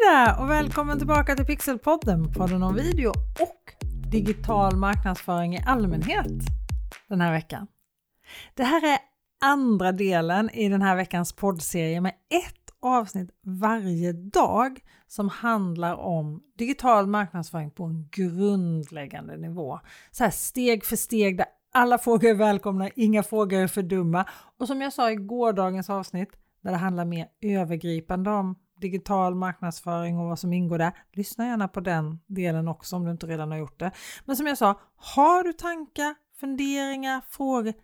där och välkommen tillbaka till Pixelpodden, podden om video och digital marknadsföring i allmänhet den här veckan. Det här är andra delen i den här veckans poddserie med ett avsnitt varje dag som handlar om digital marknadsföring på en grundläggande nivå. Så här steg för steg där alla frågor är välkomna, inga frågor är för dumma. Och som jag sa i gårdagens avsnitt där det handlar mer övergripande om digital marknadsföring och vad som ingår där. Lyssna gärna på den delen också om du inte redan har gjort det. Men som jag sa, har du tankar, funderingar, frågor,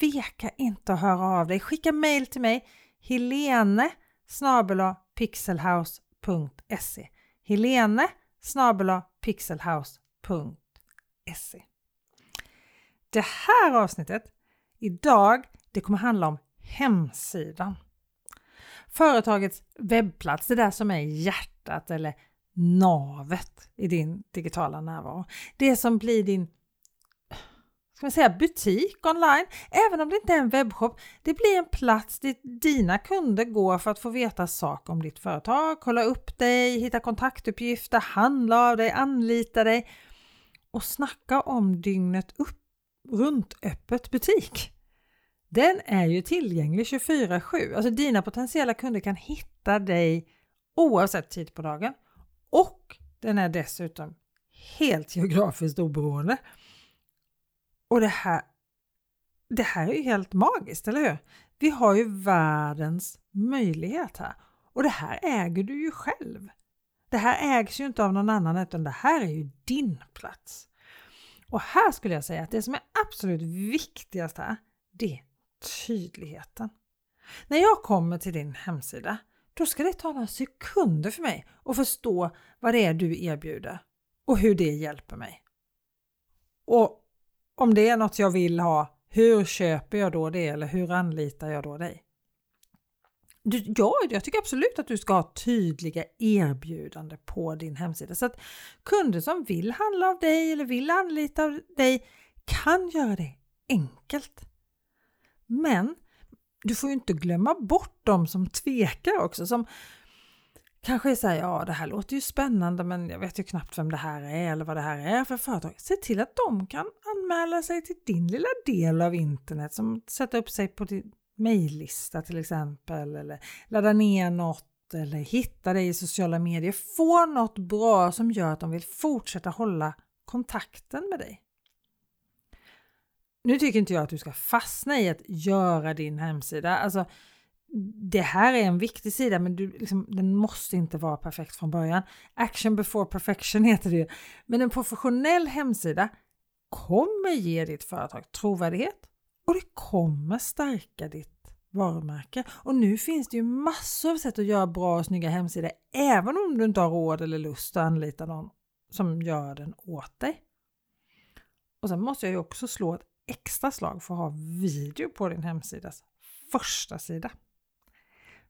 tveka inte att höra av dig. Skicka mail till mig, helene pixelhouse.se Helene pixelhouse.se Det här avsnittet idag, det kommer handla om hemsidan. Företagets webbplats, det där som är hjärtat eller navet i din digitala närvaro. Det som blir din ska man säga, butik online, även om det inte är en webbshop. Det blir en plats dit dina kunder går för att få veta saker om ditt företag, kolla upp dig, hitta kontaktuppgifter, handla av dig, anlita dig och snacka om dygnet upp, runt öppet butik. Den är ju tillgänglig 24-7. Alltså dina potentiella kunder kan hitta dig oavsett tid på dagen och den är dessutom helt geografiskt oberoende. Och det här, det här är ju helt magiskt, eller hur? Vi har ju världens möjlighet här och det här äger du ju själv. Det här ägs ju inte av någon annan utan det här är ju din plats. Och här skulle jag säga att det som är absolut viktigast här, det tydligheten. När jag kommer till din hemsida, då ska det ta några sekunder för mig att förstå vad det är du erbjuder och hur det hjälper mig. Och om det är något jag vill ha, hur köper jag då det eller hur anlitar jag då dig? Du, ja, jag tycker absolut att du ska ha tydliga erbjudanden på din hemsida så att kunder som vill handla av dig eller vill anlita dig kan göra det enkelt. Men du får ju inte glömma bort de som tvekar också, som kanske säger ja det här låter ju spännande men jag vet ju knappt vem det här är eller vad det här är för företag. Se till att de kan anmäla sig till din lilla del av internet som sätter upp sig på din mejllista till exempel eller ladda ner något eller hitta dig i sociala medier. Få något bra som gör att de vill fortsätta hålla kontakten med dig. Nu tycker inte jag att du ska fastna i att göra din hemsida. Alltså, det här är en viktig sida men du, liksom, den måste inte vara perfekt från början. Action before perfection heter det ju. Men en professionell hemsida kommer ge ditt företag trovärdighet och det kommer stärka ditt varumärke. Och nu finns det ju massor av sätt att göra bra och snygga hemsidor även om du inte har råd eller lust att anlita någon som gör den åt dig. Och sen måste jag ju också slå ett extra slag för att ha video på din hemsidas första sida.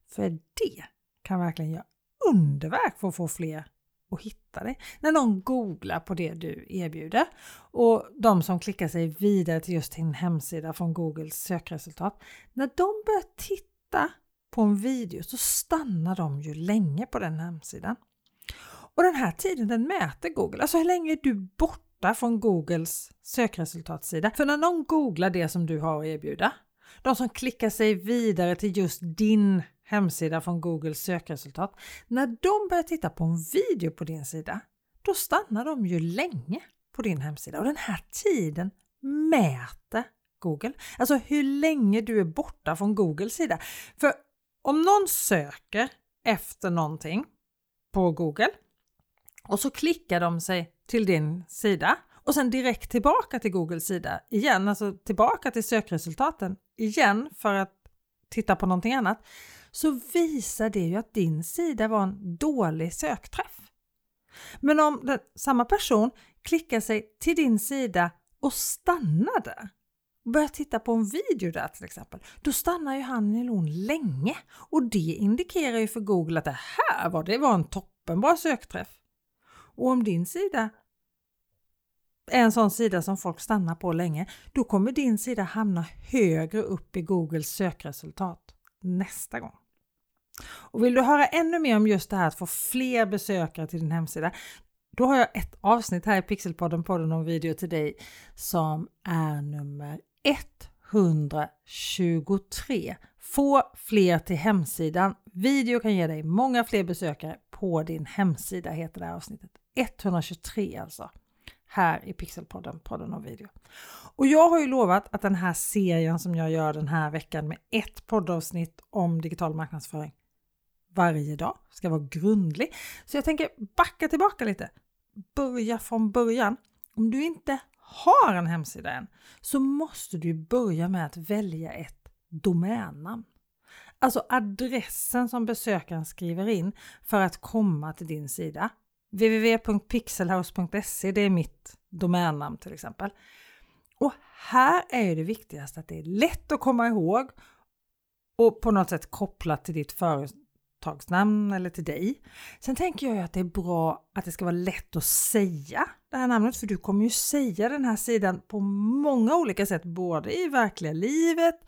För det kan verkligen göra underverk för att få fler att hitta dig. När någon googlar på det du erbjuder och de som klickar sig vidare till just din hemsida från Googles sökresultat. När de börjar titta på en video så stannar de ju länge på den hemsidan. Och den här tiden den mäter Google, alltså hur länge är du borta borta från Googles sökresultatsida. För när någon googlar det som du har att erbjuda, de som klickar sig vidare till just din hemsida från Googles sökresultat, när de börjar titta på en video på din sida, då stannar de ju länge på din hemsida och den här tiden mäter Google. Alltså hur länge du är borta från Googles sida. För om någon söker efter någonting på Google och så klickar de sig till din sida och sen direkt tillbaka till Googles sida igen, alltså tillbaka till sökresultaten igen för att titta på någonting annat, så visar det ju att din sida var en dålig sökträff. Men om den, samma person klickar sig till din sida och stannar där och börjar titta på en video där till exempel, då stannar ju han eller hon länge och det indikerar ju för Google att det här var, det var en toppenbra sökträff. Och om din sida är en sån sida som folk stannar på länge, då kommer din sida hamna högre upp i Googles sökresultat nästa gång. Och vill du höra ännu mer om just det här att få fler besökare till din hemsida, då har jag ett avsnitt här i Pixelpodden, podden om video till dig, som är nummer 123. Få fler till hemsidan. Video kan ge dig många fler besökare på din hemsida, heter det här avsnittet. 123 alltså. Här i Pixelpodden, podden om video. Och jag har ju lovat att den här serien som jag gör den här veckan med ett poddavsnitt om digital marknadsföring varje dag ska vara grundlig. Så jag tänker backa tillbaka lite. Börja från början. Om du inte har en hemsida än så måste du börja med att välja ett domännamn. Alltså adressen som besökaren skriver in för att komma till din sida. www.pixelhouse.se det är mitt domännamn till exempel. Och här är det viktigaste att det är lätt att komma ihåg och på något sätt kopplat till ditt företagsnamn eller till dig. Sen tänker jag att det är bra att det ska vara lätt att säga det här namnet för du kommer ju säga den här sidan på många olika sätt både i verkliga livet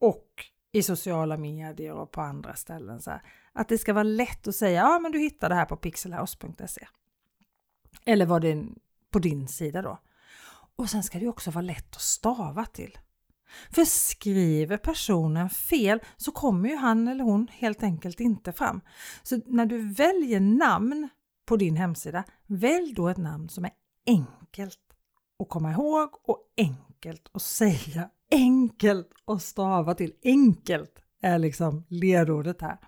och i sociala medier och på andra ställen. Så här. Att det ska vara lätt att säga ja men du hittar det här på pixelhouse.se. Eller var det på din sida då. Och sen ska det också vara lätt att stava till. För skriver personen fel så kommer ju han eller hon helt enkelt inte fram. Så när du väljer namn på din hemsida, välj då ett namn som är enkelt att komma ihåg och enkelt att säga. Enkelt att stava till. Enkelt är liksom ledordet här.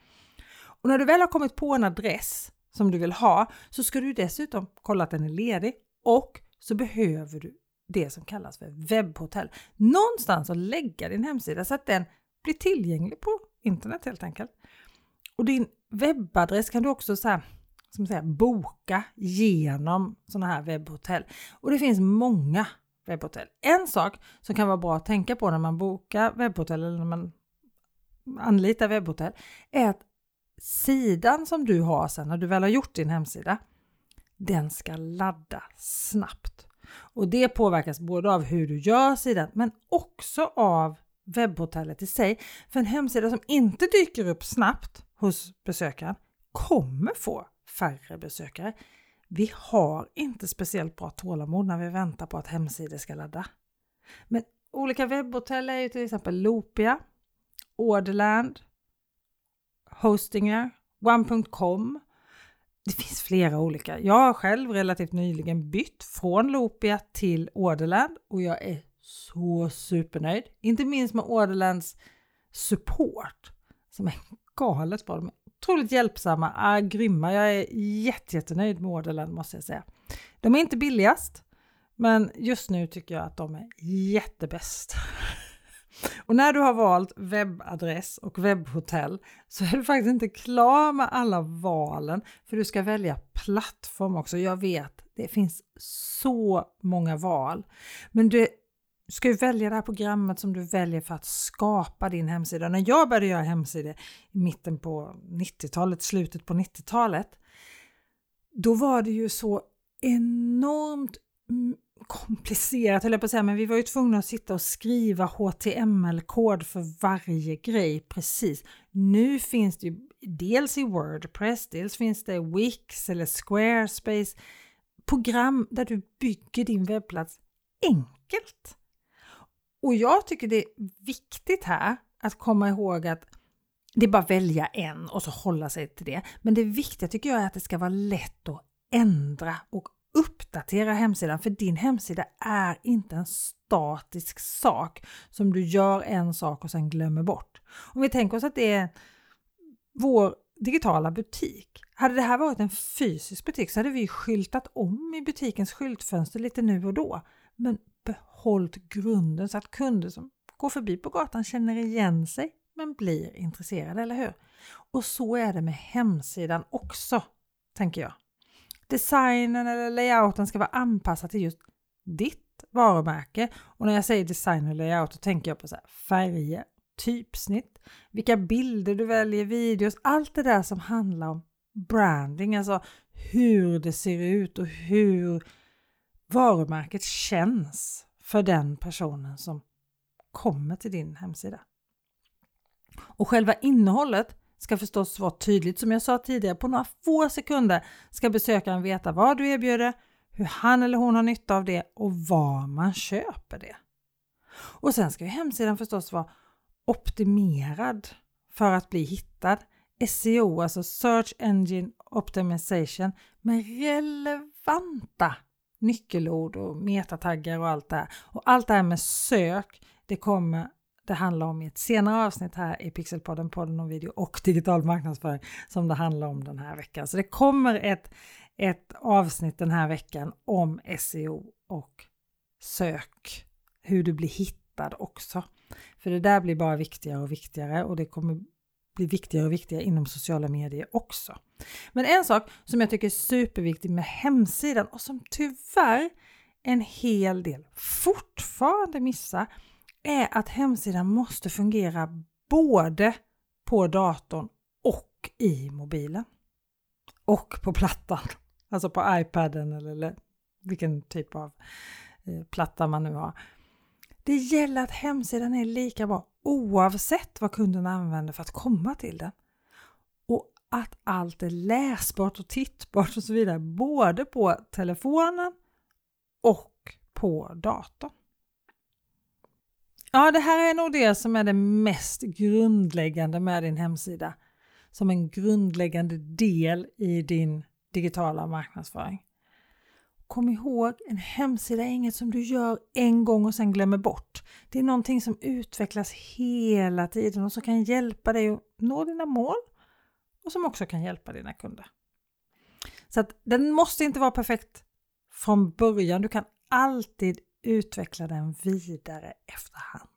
Och när du väl har kommit på en adress som du vill ha så ska du dessutom kolla att den är ledig och så behöver du det som kallas för webbhotell. Någonstans att lägga din hemsida så att den blir tillgänglig på internet helt enkelt. Och din webbadress kan du också så här, som säga, boka genom sådana här webbhotell. Och det finns många webbhotell. En sak som kan vara bra att tänka på när man bokar webbhotell eller när man anlitar webbhotell är att sidan som du har sen när du väl har gjort din hemsida, den ska ladda snabbt. Och det påverkas både av hur du gör sidan men också av webbhotellet i sig. För en hemsida som inte dyker upp snabbt hos besökaren kommer få färre besökare. Vi har inte speciellt bra tålamod när vi väntar på att hemsidor ska ladda. Men olika webbhotell är ju till exempel Lopia, Orderland, Hostinger, One.com. Det finns flera olika. Jag har själv relativt nyligen bytt från Lopia till Orderland och jag är så supernöjd. Inte minst med Orderlands support som är galet bra. De är otroligt hjälpsamma, är grymma. Jag är jätte jättenöjd med Orderland måste jag säga. De är inte billigast, men just nu tycker jag att de är jättebäst. Och när du har valt webbadress och webbhotell så är du faktiskt inte klar med alla valen för du ska välja plattform också. Jag vet, det finns så många val. Men du ska ju välja det här programmet som du väljer för att skapa din hemsida. När jag började göra hemsidor i mitten på 90-talet, slutet på 90-talet, då var det ju så enormt mm, komplicerat höll jag på att säga, men vi var ju tvungna att sitta och skriva HTML-kod för varje grej precis. Nu finns det ju dels i Wordpress, dels finns det Wix eller Squarespace, program där du bygger din webbplats enkelt. Och jag tycker det är viktigt här att komma ihåg att det är bara att välja en och så hålla sig till det. Men det viktiga tycker jag är att det ska vara lätt att ändra och uppdatera hemsidan för din hemsida är inte en statisk sak som du gör en sak och sen glömmer bort. Om vi tänker oss att det är vår digitala butik. Hade det här varit en fysisk butik så hade vi skyltat om i butikens skyltfönster lite nu och då. Men behållit grunden så att kunder som går förbi på gatan känner igen sig men blir intresserade, eller hur? Och så är det med hemsidan också, tänker jag designen eller layouten ska vara anpassad till just ditt varumärke. Och när jag säger design och layout så tänker jag på så färger, typsnitt, vilka bilder du väljer, videos, allt det där som handlar om branding, alltså hur det ser ut och hur varumärket känns för den personen som kommer till din hemsida. Och själva innehållet, ska förstås vara tydligt som jag sa tidigare. På några få sekunder ska besökaren veta vad du erbjuder, hur han eller hon har nytta av det och var man köper det. Och sen ska hemsidan förstås vara optimerad för att bli hittad. SEO, alltså Search Engine Optimization med relevanta nyckelord och metataggar och allt det här. Och allt det här med sök, det kommer det handla om i ett senare avsnitt här i Pixelpodden, podden om video och digital marknadsföring som det handlar om den här veckan. Så det kommer ett, ett avsnitt den här veckan om SEO och sök, hur du blir hittad också. För det där blir bara viktigare och viktigare och det kommer bli viktigare och viktigare inom sociala medier också. Men en sak som jag tycker är superviktig med hemsidan och som tyvärr en hel del fortfarande missar är att hemsidan måste fungera både på datorn och i mobilen. Och på plattan, alltså på iPaden eller vilken typ av eh, platta man nu har. Det gäller att hemsidan är lika bra oavsett vad kunden använder för att komma till den. Och att allt är läsbart och tittbart och så vidare både på telefonen och på datorn. Ja, det här är nog det som är det mest grundläggande med din hemsida. Som en grundläggande del i din digitala marknadsföring. Kom ihåg, en hemsida är inget som du gör en gång och sen glömmer bort. Det är någonting som utvecklas hela tiden och som kan hjälpa dig att nå dina mål och som också kan hjälpa dina kunder. Så att den måste inte vara perfekt från början. Du kan alltid utveckla den vidare efterhand.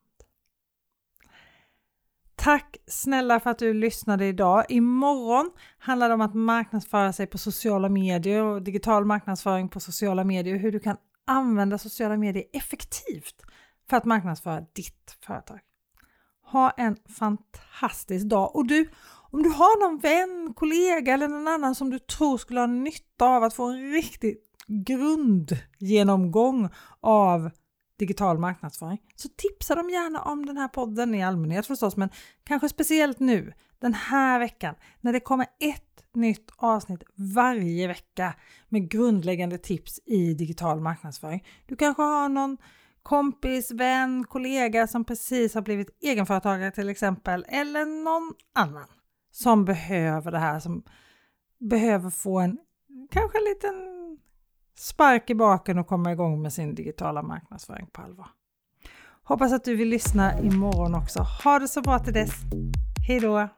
Tack snälla för att du lyssnade idag. Imorgon handlar det om att marknadsföra sig på sociala medier och digital marknadsföring på sociala medier och hur du kan använda sociala medier effektivt för att marknadsföra ditt företag. Ha en fantastisk dag och du, om du har någon vän, kollega eller någon annan som du tror skulle ha nytta av att få en riktig grundgenomgång av digital marknadsföring så tipsa dem gärna om den här podden i allmänhet förstås men kanske speciellt nu den här veckan när det kommer ett nytt avsnitt varje vecka med grundläggande tips i digital marknadsföring. Du kanske har någon kompis, vän, kollega som precis har blivit egenföretagare till exempel eller någon annan som behöver det här, som behöver få en kanske en liten spark i baken och komma igång med sin digitala marknadsföring på allvar. Hoppas att du vill lyssna imorgon också. Ha det så bra till dess. Hej då!